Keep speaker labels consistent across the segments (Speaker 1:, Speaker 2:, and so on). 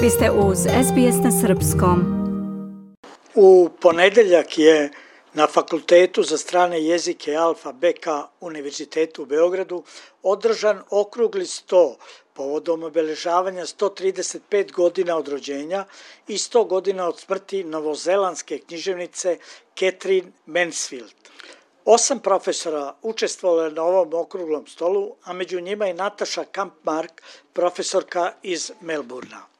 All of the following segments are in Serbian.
Speaker 1: Vi ste uz SBS na Srpskom.
Speaker 2: U ponedeljak je na Fakultetu za strane jezike Alfa BK Univerzitetu u Beogradu održan okrugli sto povodom obeležavanja 135 godina od rođenja i 100 godina od smrti novozelandske književnice Catherine Mansfield. Osam profesora učestvovalo je na ovom okruglom stolu, a među njima i Nataša Kampmark, profesorka iz Melburna.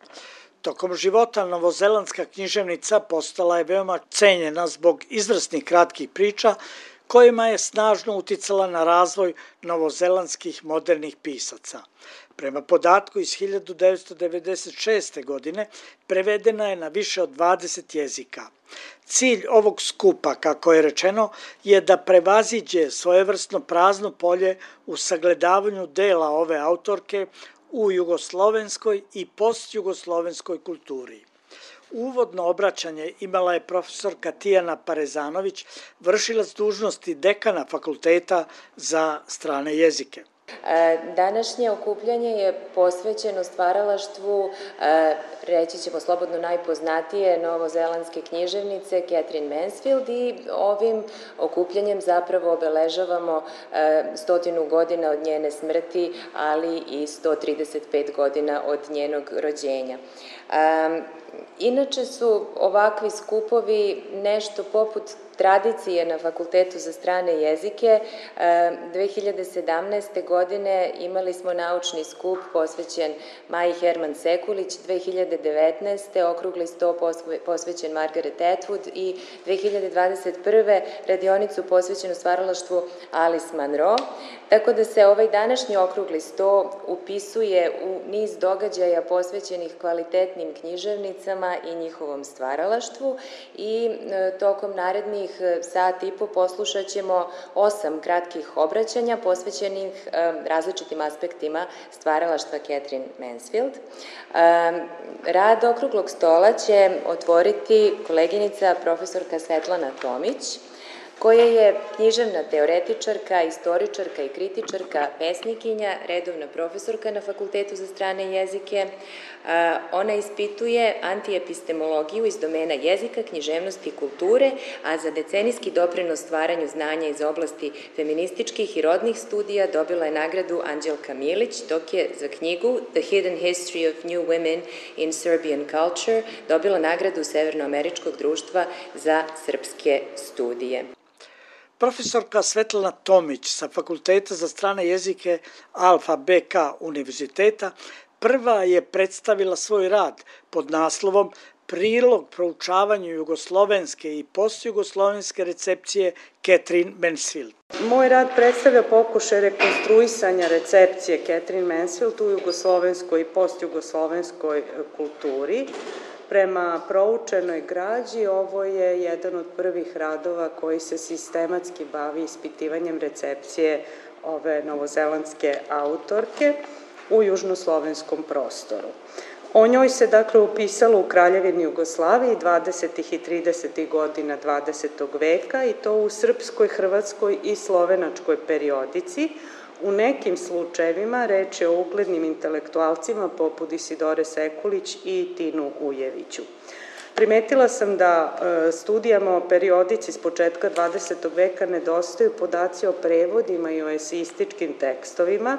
Speaker 2: Tokom života novozelandska književnica postala je veoma cenjena zbog izvrsnih kratkih priča kojima je snažno uticala na razvoj novozelandskih modernih pisaca. Prema podatku iz 1996. godine prevedena je na više od 20 jezika. Cilj ovog skupa, kako je rečeno, je da prevaziđe svojevrsno prazno polje u sagledavanju dela ove autorke u jugoslovenskoj i postjugoslovenskoj kulturi. Uvodno obraćanje imala je profesorka Tijana Parezanović, vršilac dužnosti dekana fakulteta za strane jezike.
Speaker 3: E, današnje okupljanje je posvećeno stvaralaštvu, e, reći ćemo slobodno najpoznatije novozelandske književnice Catherine Mansfield i ovim okupljanjem zapravo obeležavamo e, stotinu godina od njene smrti, ali i 135 godina od njenog rođenja. Inače su ovakvi skupovi nešto poput tradicije na Fakultetu za strane jezike. 2017. godine imali smo naučni skup posvećen Maji Herman Sekulić, 2019. okrugli sto posvećen Margaret Atwood i 2021. radionicu posvećenu stvaralaštvu Alice Munro. Tako da se ovaj današnji okrugli sto upisuje u niz događaja posvećenih kvalitetnim književnicama i njihovom stvaralaštvu i e, tokom narednih narednih e, sat i po poslušat ćemo osam kratkih obraćanja posvećenih e, različitim aspektima stvaralaštva Catherine Mansfield. E, rad okruglog stola će otvoriti koleginica profesorka Svetlana Tomić, koja je književna teoretičarka, istoričarka i kritičarka, pesnikinja, redovna profesorka na Fakultetu za strane jezike. Ona ispituje antiepistemologiju iz domena jezika, književnosti i kulture, a za decenijski doprinos stvaranju znanja iz oblasti feminističkih i rodnih studija dobila je nagradu Anđelka Milić, dok je za knjigu The Hidden History of New Women in Serbian Culture dobila nagradu Severnoameričkog društva za srpske studije.
Speaker 2: Profesorka Svetlana Tomić sa Fakulteta za strane jezike Alfa BK Univerziteta prva je predstavila svoj rad pod naslovom Prilog proučavanju jugoslovenske i postjugoslovenske recepcije Catherine Mansfield.
Speaker 4: Moj rad predstavlja pokušaj rekonstruisanja recepcije Catherine Mansfield u jugoslovenskoj i postjugoslovenskoj kulturi, Prema proučenoj građi, ovo je jedan od prvih radova koji se sistematski bavi ispitivanjem recepcije ove novozelandske autorke u južnoslovenskom prostoru. O njoj se dakle upisalo u Kraljevini Jugoslaviji 20. i 30. godina 20. veka i to u srpskoj, hrvatskoj i slovenačkoj periodici, U nekim slučajevima reč je o uglednim intelektualcima poput Isidore Sekulić i Tinu Ujeviću. Primetila sam da e, studijama o periodici s početka 20. veka nedostaju podaci o prevodima i o esističkim tekstovima,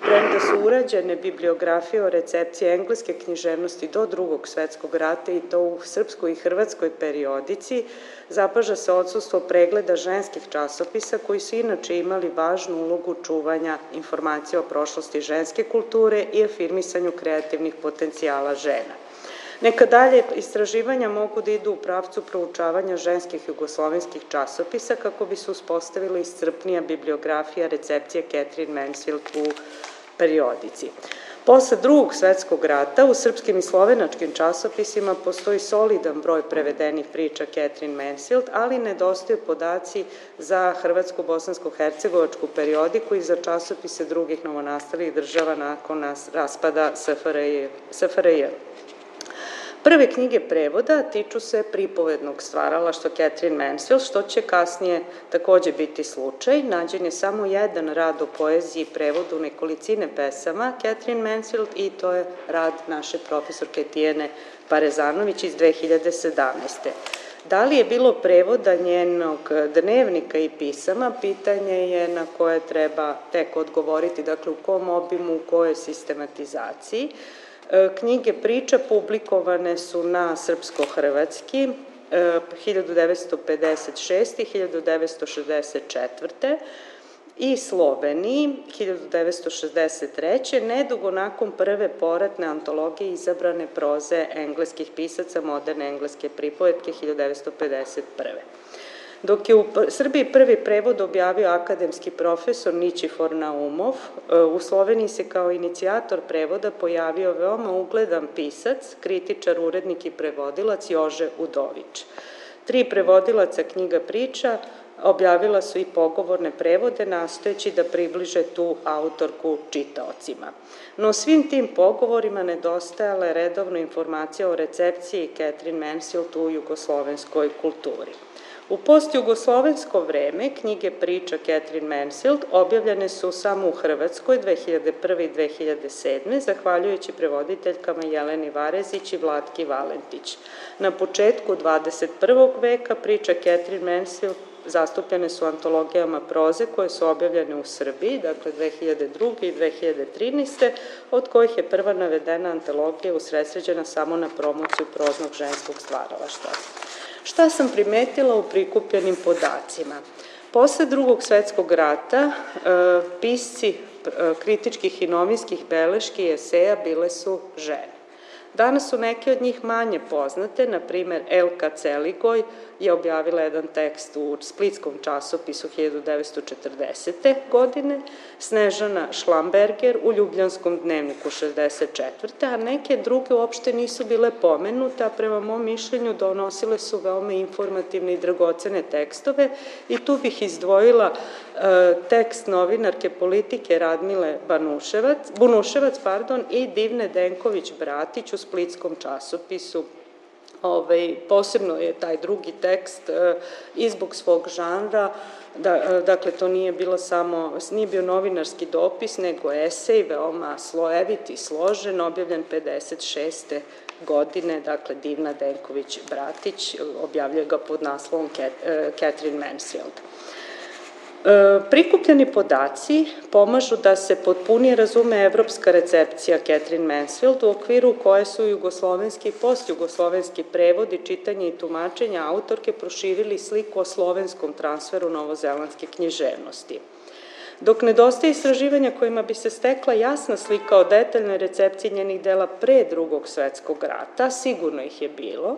Speaker 4: Premda su urađene bibliografije o recepciji engleske književnosti do drugog svetskog rata i to u srpskoj i hrvatskoj periodici, zapaža se odsustvo pregleda ženskih časopisa koji su inače imali važnu ulogu čuvanja informacija o prošlosti ženske kulture i afirmisanju kreativnih potencijala žena. Neka dalje istraživanja mogu da idu u pravcu proučavanja ženskih jugoslovenskih časopisa kako bi se uspostavila iscrpnija bibliografija recepcije Catherine Mansfield u periodici. Posle drugog svetskog rata u srpskim i slovenačkim časopisima postoji solidan broj prevedenih priča Catherine Mansfield, ali nedostaju podaci za hrvatsko-bosansko-hercegovačku periodiku i za časopise drugih novonastalih država nakon raspada SFRJ. SFRJ. Prve knjige prevoda tiču se pripovednog stvaralaštva Catherine Mansfield, što će kasnije takođe biti slučaj. Nađen je samo jedan rad o poeziji i prevodu nekolicine pesama Catherine Mansfield i to je rad naše profesorke Tijene Parezanović iz 2017. Da li je bilo prevoda njenog dnevnika i pisama, pitanje je na koje treba tek odgovoriti, dakle u kom obimu, u kojoj sistematizaciji. E, knjige priča publikovane su na srpsko-hrvatski 1956. i 1964 i Sloveniji 1963. nedugo nakon prve poratne antologije izabrane proze engleskih pisaca moderne engleske pripovetke 1951. Dok je u Srbiji prvi prevod objavio akademski profesor Ničifor Naumov, e, u Sloveniji se kao inicijator prevoda pojavio veoma ugledan pisac, kritičar, urednik i prevodilac Jože Udović. Tri prevodilaca knjiga priča objavila su i pogovorne prevode nastojeći da približe tu autorku čitaocima. No svim tim pogovorima nedostajala je redovna informacija o recepciji Catherine Mansfield u jugoslovenskoj kulturi. U postjugoslovensko vreme knjige priča Catherine Mansfield objavljene su samo u Hrvatskoj 2001. i 2007. zahvaljujući prevoditeljkama Jeleni Varezić i Vlatki Valentić. Na početku 21. veka priča Catherine Mansfield zastupljene su antologijama proze koje su objavljene u Srbiji, dakle 2002. i 2013. od kojih je prva navedena antologija usredsređena samo na promociju proznog ženskog stvaralaštva. Šta sam primetila u prikupljenim podacima? Posle drugog svetskog rata e, pisci e, kritičkih i novinskih beleški i eseja bile su žene. Danas su neke od njih manje poznate, na primer Elka Celigoj je objavila jedan tekst u splitskom časopisu 1940. godine, Snežana Šlamberger u Ljubljanskom dnevniku 64. a neke druge uopšte nisu bile pomenute, a prema mom mišljenju donosile su veoma informativne i dragocene tekstove i tu bih izdvojila e, tekst novinarke politike Radmile Banuševac, Bunuševac pardon, i Divne Denković-Bratić u splitskom časopisu Ovaj, posebno je taj drugi tekst e, i zbog svog žanra, da, e, dakle to nije bilo samo, nije bio novinarski dopis, nego esej, veoma slojevit i složen, objavljen 56. godine, dakle Divna Denković-Bratić, objavljuje ga pod naslovom e, Catherine Mansfield. E, prikupljeni podaci pomažu da se potpunije razume evropska recepcija Catherine Mansfield u okviru koje su jugoslovenski i postjugoslovenski prevodi, čitanje i tumačenja autorke proširili sliku o slovenskom transferu novozelandske književnosti. Dok nedostaje istraživanja kojima bi se stekla jasna slika o detaljnoj recepciji njenih dela pre drugog svetskog rata, sigurno ih je bilo,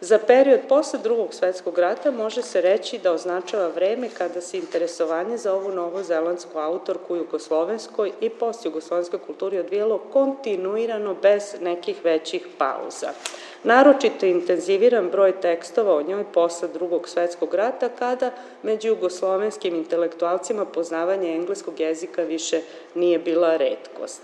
Speaker 4: Za period posle drugog svetskog rata može se reći da označava vreme kada se interesovanje za ovu novozelandsku autorku u jugoslovenskoj i postjugoslovenskoj kulturi odvijelo kontinuirano bez nekih većih pauza. Naročito intenziviran broj tekstova o njoj posle drugog svetskog rata kada među jugoslovenskim intelektualcima poznavanje engleskog jezika više nije bila redkost.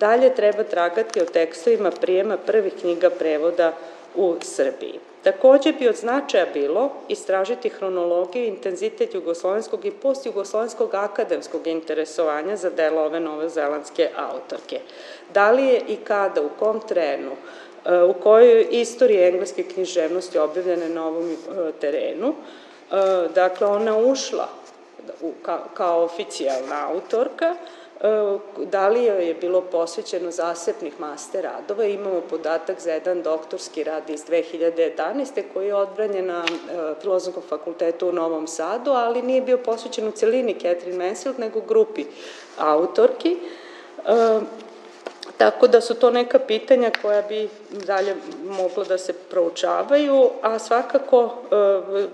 Speaker 4: Dalje treba tragati o tekstovima prijema prvih knjiga prevoda u Srbiji. Takođe bi od značaja bilo istražiti hronologiju i intenzitet jugoslovenskog i postjugoslovenskog akademskog interesovanja za delo ove novozelandske autorke. Da li je i kada, u kom trenu, e, u kojoj istoriji engleske književnosti objavljene na ovom e, terenu, e, dakle ona ušla kao oficijalna autorka, da li je bilo posvećeno zasepnih master radova. Imamo podatak za jedan doktorski rad iz 2011. koji je odbranjen na e, Filozofskom fakultetu u Novom Sadu, ali nije bio posvećen u celini Catherine Mansfield, nego grupi autorki. Tako da su to neka pitanja koja bi dalje moglo da se proučavaju, a svakako e,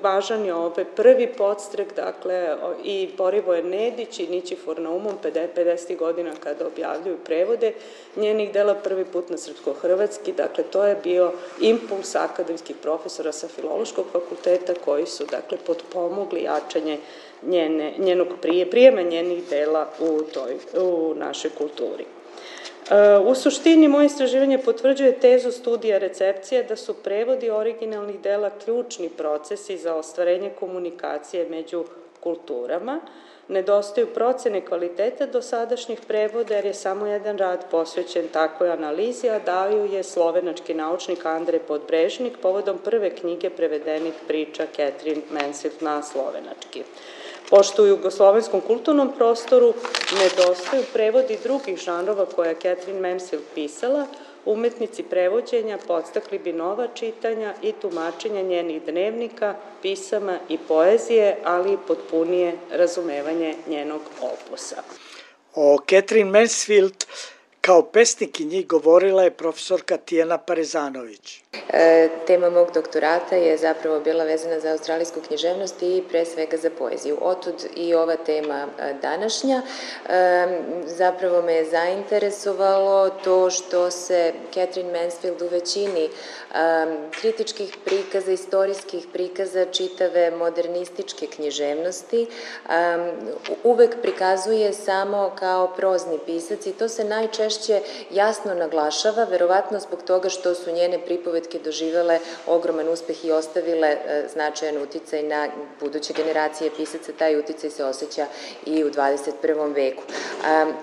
Speaker 4: važan je ovaj prvi podstrek, dakle i Borivoje Nedić i Nićifor Naumom 50. godina kada objavljuju prevode njenih dela prvi put na srpsko-hrvatski, dakle to je bio impuls akademskih profesora sa Filološkog fakulteta koji su dakle potpomogli jačanje njene, njenog prije, prijema njenih dela u, toj, u našoj kulturi. U suštini, moje istraživanje potvrđuje tezu studija recepcije da su prevodi originalnih dela ključni procesi za ostvarenje komunikacije među kulturama, Nedostaju procene kvaliteta dosadašnjih prevoda jer je samo jedan rad posvećen takvoj analizi, a dao je slovenački naučnik Andrej Podbrežnik povodom prve knjige prevedenih priča Catherine Mansfield na slovenački. Pošto u jugoslovenskom kulturnom prostoru nedostaju prevodi drugih žanrova koje je Catherine Mansfield pisala, umetnici prevođenja podstakli bi nova čitanja i tumačenja njenih dnevnika, pisama i poezije, ali i potpunije razumevanje njenog opusa.
Speaker 2: O Catherine Mansfield Kao pesnikinji govorila je profesorka Tijena Parezanović.
Speaker 3: E, tema mog doktorata je zapravo bila vezana za australijsku književnost i pre svega za poeziju. Otud i ova tema e, današnja. E, zapravo me je zainteresovalo to što se Catherine Mansfield u većini kritičkih prikaza, istorijskih prikaza čitave modernističke književnosti uvek prikazuje samo kao prozni pisac i to se najčešće jasno naglašava, verovatno zbog toga što su njene pripovetke doživele ogroman uspeh i ostavile e, značajan uticaj na buduće generacije pisaca, taj uticaj se osjeća i u 21. veku.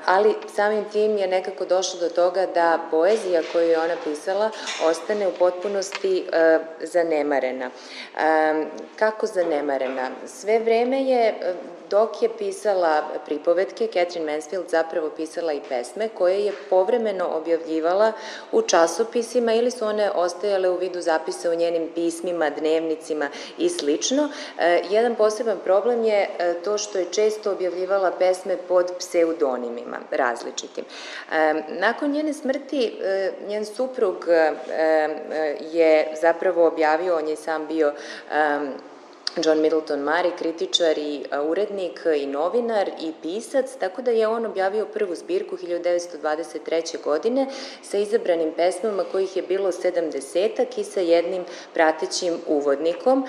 Speaker 3: Ali samim tim je nekako došlo do toga da poezija koju je ona pisala ostane u potpunosti e, zanemarena. Kako zanemarena? Sve vreme je Dok je pisala pripovetke, Catherine Mansfield zapravo pisala i pesme koje je povremeno objavljivala u časopisima ili su one ostajale u vidu zapisa u njenim pismima, dnevnicima i slično. E, jedan poseban problem je e, to što je često objavljivala pesme pod pseudonimima različitim. E, nakon njene smrti, njen suprug je zapravo objavio, on je sam bio John Middleton Mari, kritičar i urednik i novinar i pisac, tako da je on objavio prvu zbirku 1923. godine sa izabranim pesmama kojih je bilo sedamdesetak i sa jednim pratećim uvodnikom.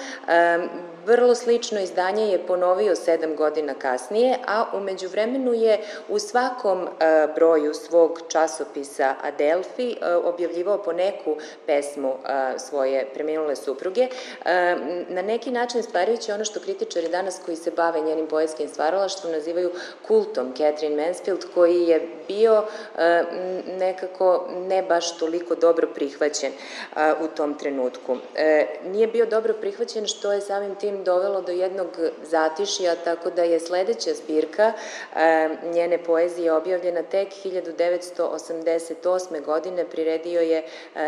Speaker 3: Vrlo slično izdanje je ponovio sedam godina kasnije, a umeđu vremenu je u svakom broju svog časopisa Adelfi objavljivao po neku pesmu svoje preminule supruge. Na neki način stvarajući ono što kritičari danas koji se bave njenim poetskim stvaralaštvom nazivaju kultom Catherine Mansfield, koji je bio e, nekako ne baš toliko dobro prihvaćen e, u tom trenutku. E, nije bio dobro prihvaćen što je samim tim dovelo do jednog zatišija, tako da je sledeća zbirka njene poezije objavljena tek 1988. godine, priredio je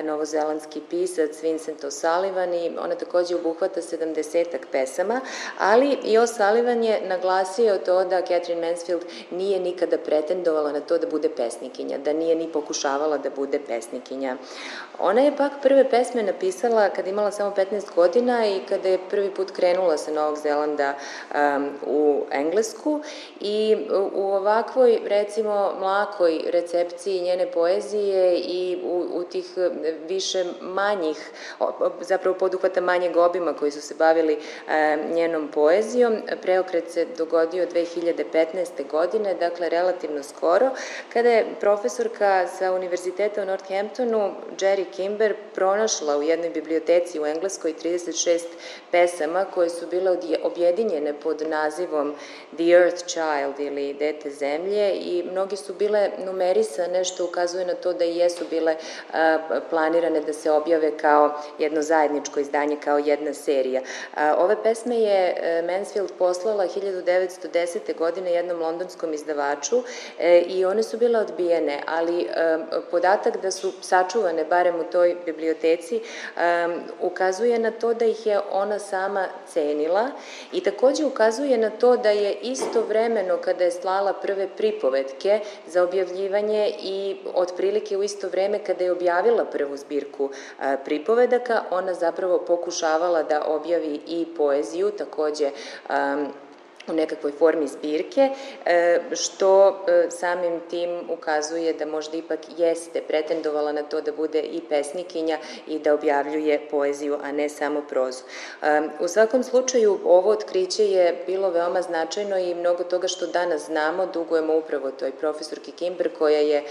Speaker 3: novozelandski pisac Vincent O'Sullivan i ona takođe obuhvata 70 pesama, ali i O'Sullivan je naglasio to da Catherine Mansfield nije nikada pretendovala na to da bude pesnikinja, da nije ni pokušavala da bude pesnikinja. Ona je pak prve pesme napisala kad imala samo 15 godina i kada je prvi put krenula sa Novog Zelanda um, u Englesku i u ovakvoj, recimo, mlakoj recepciji njene poezije i u, u tih više manjih, zapravo poduhvata manjeg obima koji su se bavili njenom poezijom. Preokret se dogodio 2015. godine, dakle relativno skoro, kada je profesorka sa Univerziteta u Northamptonu, Jerry Kimber, pronašla u jednoj biblioteci u Engleskoj 36 pesama koje su bile objedinjene pod nazivom The Earth Child ili Dete zemlje i mnogi su bile numerisane što ukazuje na to da jesu bile planirane da se objave kao jedno zajedničko izdanje, kao jedna serija. Ove pesme je e, Mansfield poslala 1910. godine jednom londonskom izdavaču e, i one su bile odbijene, ali podatak da su sačuvane barem u toj biblioteci ukazuje na to da ih je ona sama cenila i takođe ukazuje na to da je isto vremeno kada je slala prve pripovetke za objavljivanje i otprilike u isto vreme kada je objavila prvu zbirku pripovedaka, ona zapravo pokušavala da objavi i poeziju, takođe u nekakvoj formi zbirke, e, što e, samim tim ukazuje da možda ipak jeste pretendovala na to da bude i pesnikinja i da objavljuje poeziju, a ne samo prozu. E, u svakom slučaju, ovo otkriće je bilo veoma značajno i mnogo toga što danas znamo dugujemo upravo toj profesorki Kimber koja je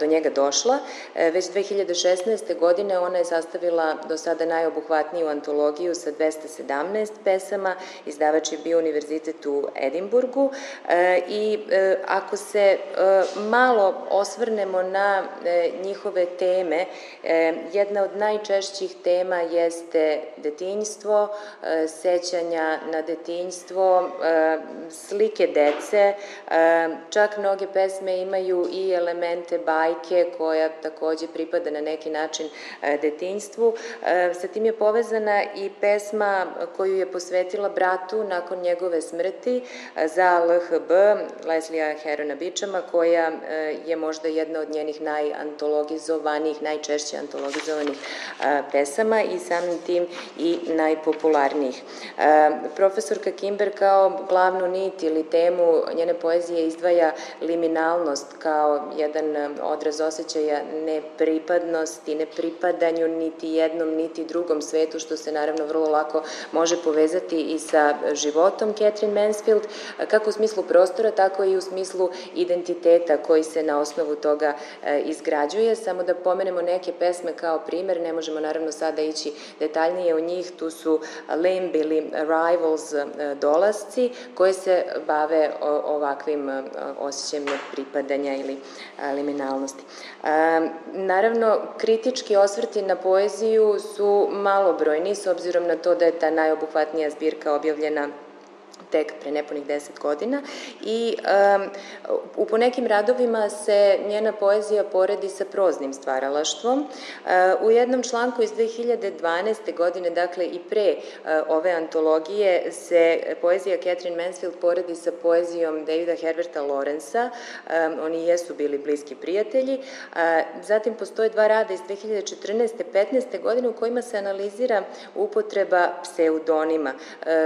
Speaker 3: do njega došla. Već 2016. godine ona je sastavila do sada najobuhvatniju antologiju sa 217 pesama, izdavač je bio Univerzitet u Edimburgu e, i e, ako se e, malo osvrnemo na njihove teme, jedna od najčešćih tema jeste detinjstvo, sećanja na detinjstvo, slike dece, čak mnoge pesme imaju i elemente bajke koja takođe pripada na neki način detinjstvu. Sa tim je povezana i pesma koju je posvetila bratu nakon njegove smrti, smrti za LHB Leslija Herona Bičama, koja e, je možda jedna od njenih najantologizovanih, najčešće antologizovanih e, pesama i samim tim i najpopularnijih. E, profesorka Kimber kao glavnu nit ili temu njene poezije izdvaja liminalnost kao jedan odraz osjećaja nepripadnosti, nepripadanju niti jednom, niti drugom svetu, što se naravno vrlo lako može povezati i sa životom Catherine Mansfield, kako u smislu prostora, tako i u smislu identiteta koji se na osnovu toga e, izgrađuje. Samo da pomenemo neke pesme kao primer, ne možemo naravno sada ići detaljnije u njih, tu su Limb ili Rivals e, dolasci, koje se bave ovakvim e, osjećajem pripadanja ili liminalnosti. Naravno, kritički osvrti na poeziju su malobrojni, s obzirom na to da je ta najobuhvatnija zbirka objavljena tek pre nepunih deset godina i um, u ponekim radovima se njena poezija poredi sa proznim stvaralaštvom. Uh, u jednom članku iz 2012. godine, dakle i pre uh, ove antologije, se poezija Catherine Mansfield poredi sa poezijom Davida Herberta Lorenza, um, oni jesu bili bliski prijatelji. Uh, zatim postoje dva rada iz 2014. 15. godine u kojima se analizira upotreba pseudonima,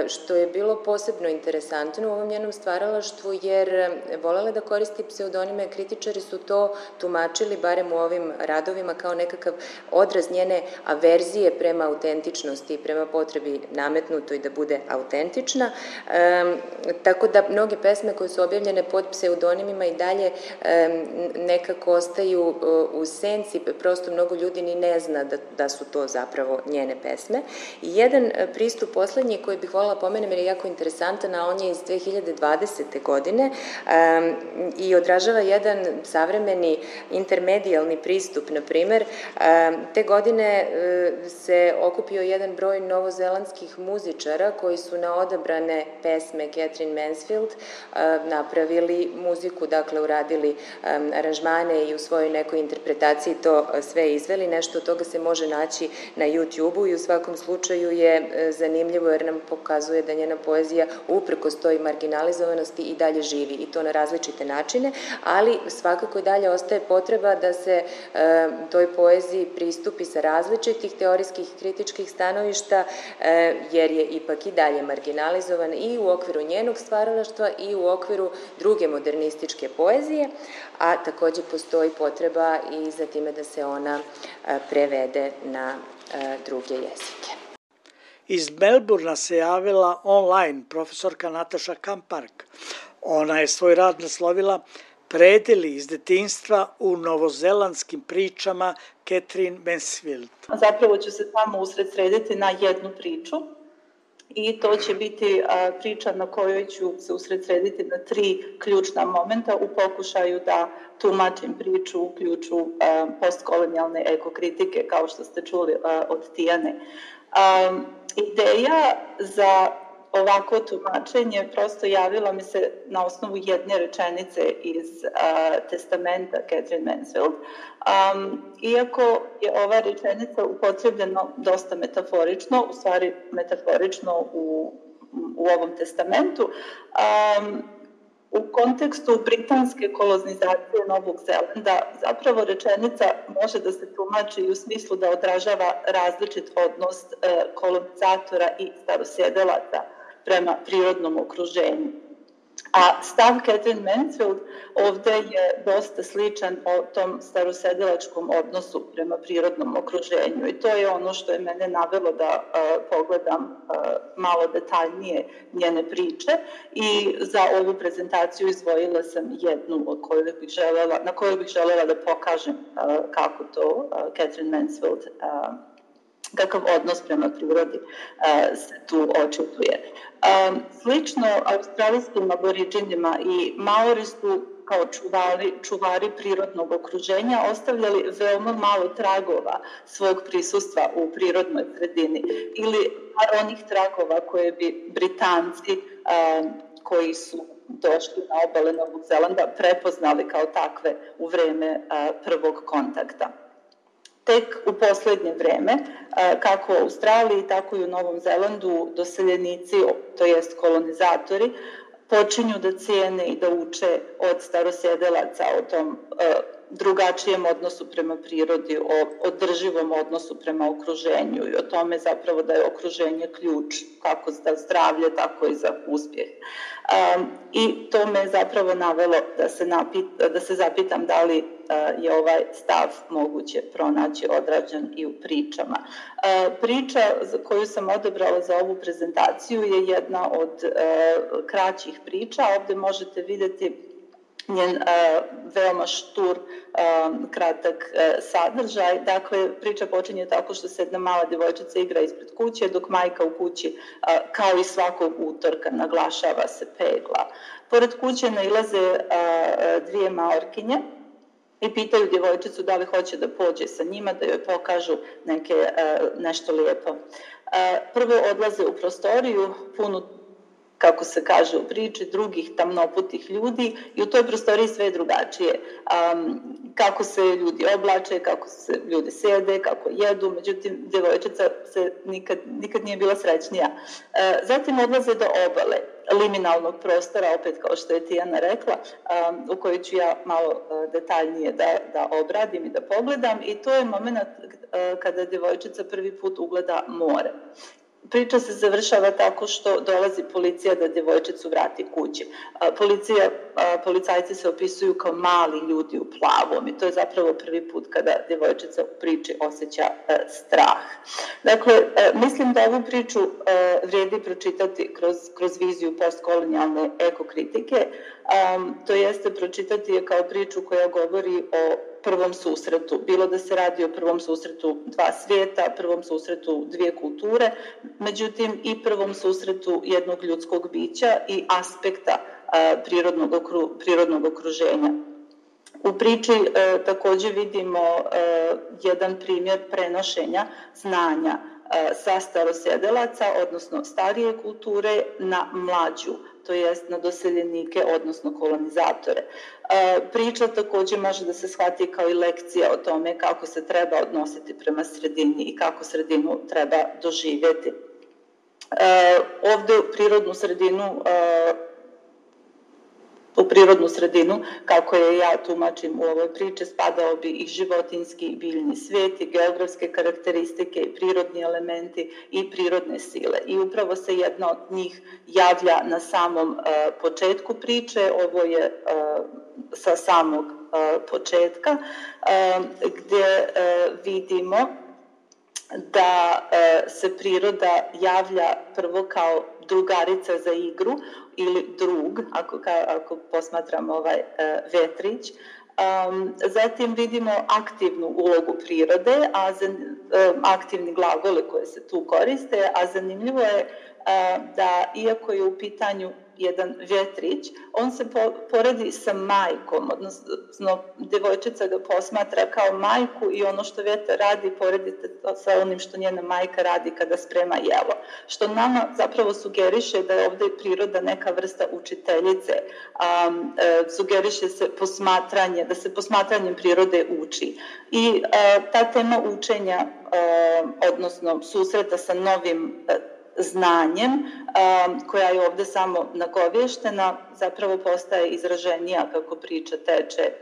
Speaker 3: što je bilo posebno interesantno u ovom njenom stvaralaštvu, jer eh, volela da koristi pseudonime, kritičari su to tumačili, barem u ovim radovima, kao nekakav odraz njene averzije prema autentičnosti i prema potrebi nametnutoj da bude autentična. E, tako da mnoge pesme koje su objavljene pod pseudonimima i dalje e, nekako ostaju eh, u senci, prosto mnogo ljudi ni ne zna da, da su to zapravo njene pesme. I jedan pristup poslednji koji bih volila pomenem jer je jako interesantan, interesantan, a on je iz 2020. godine um, i odražava jedan savremeni intermedijalni pristup, na primer. Um, te godine uh, se okupio jedan broj novozelandskih muzičara koji su na odabrane pesme Catherine Mansfield uh, napravili muziku, dakle uradili um, aranžmane i u svojoj nekoj interpretaciji to sve izveli. Nešto od toga se može naći na YouTube-u i u svakom slučaju je zanimljivo jer nam pokazuje da njena poezija uprkos toj marginalizovanosti i dalje živi i to na različite načine, ali svakako i dalje ostaje potreba da se e, toj poeziji pristupi sa različitih teorijskih i kritičkih stanovišta, e, jer je ipak i dalje marginalizovan i u okviru njenog stvaralaštva i u okviru druge modernističke poezije, a takođe postoji potreba i za time da se ona e, prevede na e, druge jezike.
Speaker 2: Iz Melburna se javila online profesorka Nataša Kampark. Ona je svoj rad naslovila Predeli iz detinstva u novozelandskim pričama Catherine Mansfield.
Speaker 5: Zapravo ću se tamo usredsrediti na jednu priču i to će biti priča na kojoj ću se usredsrediti na tri ključna momenta u pokušaju da tumačim priču u ključu postkolonijalne ekokritike, kao što ste čuli od Tijane. Um, ideja za ovako tumačenje prosto javila mi se na osnovu jedne rečenice iz uh, testamenta Catherine Mansfield. Um, iako je ova rečenica upotrebljena dosta metaforično, u stvari metaforično u, u ovom testamentu, um, u kontekstu britanske kolonizacije Novog Zelanda zapravo rečenica može da se tumači u smislu da odražava različit odnos e, kolonizatora i starosjedelaca prema prirodnom okruženju. A stav Catherine Mansfield ovde je dosta sličan o tom starosedilačkom odnosu prema prirodnom okruženju i to je ono što je mene navelo da uh, pogledam uh, malo detaljnije njene priče i za ovu prezentaciju izvojila sam jednu od koju bih želela, na koju bih želela da pokažem uh, kako to uh, Catherine Mansfield uh, kakav odnos prema prirodi uh, se tu očituje. Um, slično australijskim aboriđinima i Maori su kao čuvari, čuvari prirodnog okruženja ostavljali veoma malo tragova svog prisustva u prirodnoj sredini ili par onih tragova koje bi Britanci um, koji su došli na obale Novog Zelanda prepoznali kao takve u vreme uh, prvog kontakta. Tek u poslednje vreme, kako u Australiji, tako i u Novom Zelandu, doseljenici, to jest kolonizatori, počinju da cijene i da uče od starosjedelaca o tom drugačijem odnosu prema prirodi, o održivom odnosu prema okruženju i o tome zapravo da je okruženje ključ kako za zdravlje, tako i za uspjeh. Um, I to me zapravo navelo da se, napit, da se zapitam da li je ovaj stav moguće pronaći odrađen i u pričama. Uh, priča koju sam odebrala za ovu prezentaciju je jedna od uh, kraćih priča. Ovde možete videti njen uh, veoma štur, uh, kratak uh, sadržaj. Dakle, priča počinje tako što se jedna mala devojčica igra ispred kuće, dok majka u kući, uh, kao i svakog utorka, naglašava se pegla. Pored kuće nailaze uh, dvije maorkinje, i pitaju djevojčicu da li hoće da pođe sa njima, da joj pokažu neke, uh, nešto lijepo. Uh, prvo odlaze u prostoriju, punu kako se kaže u priči, drugih tamnoputih ljudi i u toj prostoriji sve je drugačije. Um, kako se ljudi oblače, kako se ljudi sede, kako jedu, međutim, djevojčica se nikad, nikad nije bila srećnija. E, zatim odlaze do obale, liminalnog prostora, opet kao što je Tijana rekla, um, u kojoj ću ja malo uh, detaljnije da, da obradim i da pogledam i to je moment uh, kada djevojčica prvi put ugleda more. Priča se završava tako što dolazi policija da djevojčicu vrati kući. Policija, policajci se opisuju kao mali ljudi u plavom i to je zapravo prvi put kada djevojčica u priči osjeća e, strah. Dakle, e, mislim da ovu priču e, vrijedi pročitati kroz, kroz viziju postkolonijalne ekokritike, to jeste pročitati je kao priču koja govori o prvom susretu, bilo da se radi o prvom susretu dva svijeta, prvom susretu dvije kulture, međutim i prvom susretu jednog ljudskog bića i aspekta prirodnog, okru, prirodnog okruženja. U priči e, takođe vidimo e, jedan primjer prenošenja znanja sa starosjedelaca, odnosno starije kulture, na mlađu to jest na doseljenike, odnosno kolonizatore. E, priča takođe može da se shvati kao i lekcija o tome kako se treba odnositi prema sredini i kako sredinu treba doživjeti. E, ovde prirodnu sredinu e, u prirodnu sredinu, kako je ja tumačim u ovoj priče, spadao bi i životinski i biljni svet i geografske karakteristike i prirodni elementi i prirodne sile. I upravo se jedna od njih javlja na samom uh, početku priče, ovo je uh, sa samog uh, početka, uh, gde uh, vidimo da e, se priroda javlja prvo kao drugarica za igru ili drug, ako, ka, ako posmatramo ovaj e, vetrić. Um, zatim vidimo aktivnu ulogu prirode, a za, um, aktivni glagole koje se tu koriste, a zanimljivo je uh, da iako je u pitanju jedan vjetrić, on se po, poredi sa majkom, odnosno devojčica ga posmatra kao majku i ono što vjetar radi poredite sa onim što njena majka radi kada sprema jelo. Što nama zapravo sugeriše da je ovde priroda neka vrsta učiteljice, a, e, sugeriše se posmatranje, da se posmatranjem prirode uči. I e, ta tema učenja, e, odnosno susreta sa novim e, znanjem, koja je ovde samo nagovještena, zapravo postaje izraženija kako priča teče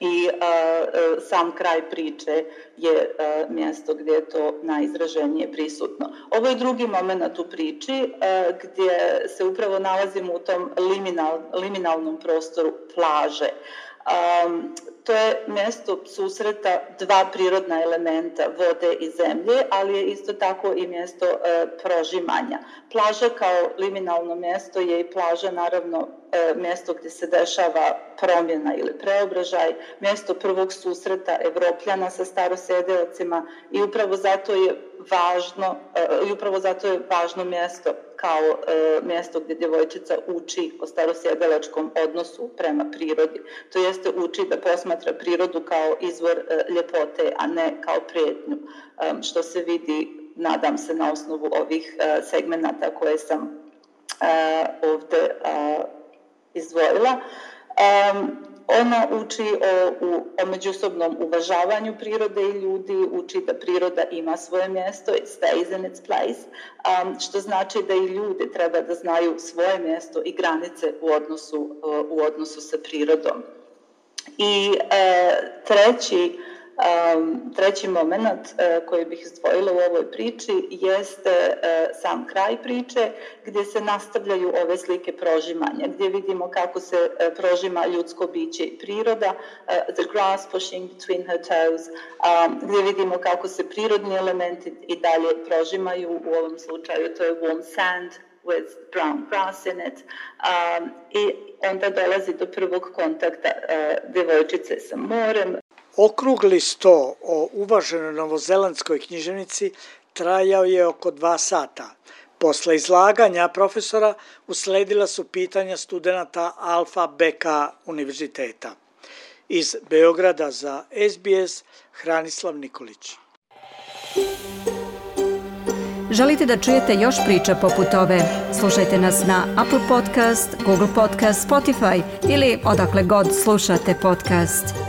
Speaker 5: i a, a, sam kraj priče je a, mjesto gdje je to najizraženije prisutno. Ovo je drugi moment u priči a, gdje se upravo nalazimo u tom liminal, liminalnom prostoru plaže. To je mjesto susreta dva prirodna elementa, vode i zemlje, ali je isto tako i mjesto e, prožimanja. Plaža kao liminalno mjesto je i plaža naravno e, mjesto gdje se dešava promjena ili preobražaj, mjesto prvog susreta Evropljana sa starosjedeocima i upravo zato je važno e, i upravo zato je važno mjesto kao e, mjesto gdje djevojčica uči o starosjedelačkom odnosu prema prirodi. To jeste uči da posmatra prirodu kao izvor e, ljepote, a ne kao prijetnju, e, što se vidi, nadam se, na osnovu ovih e, segmenata koje sam e, ovde e, izdvojila. Um, Ona uči o, u, o međusobnom uvažavanju prirode i ljudi, uči da priroda ima svoje mjesto, it stays in its place, um, što znači da i ljudi treba da znaju svoje mjesto i granice u odnosu, uh, u odnosu sa prirodom. I uh, treći Um, treći moment uh, koji bih izdvojila u ovoj priči jeste uh, sam kraj priče gdje se nastavljaju ove slike prožimanja, gdje vidimo kako se uh, prožima ljudsko biće i priroda, uh, the grass pushing between her toes, um, gdje vidimo kako se prirodni elementi i dalje prožimaju, u ovom slučaju to je warm sand, with brown grass in it um, i onda dolazi do prvog kontakta uh, devojčice sa morem,
Speaker 2: Okrugli sto o uvaženoj novozelandskoj književnici trajao je oko dva sata. Posle izlaganja profesora usledila su pitanja studenta Alfa BK univerziteta. Iz Beograda za SBS Hranislav Nikolić.
Speaker 1: Želite da čujete još priča poput ove? Slušajte nas na Apple Podcast, Google Podcast, Spotify ili odakle god slušate podcast.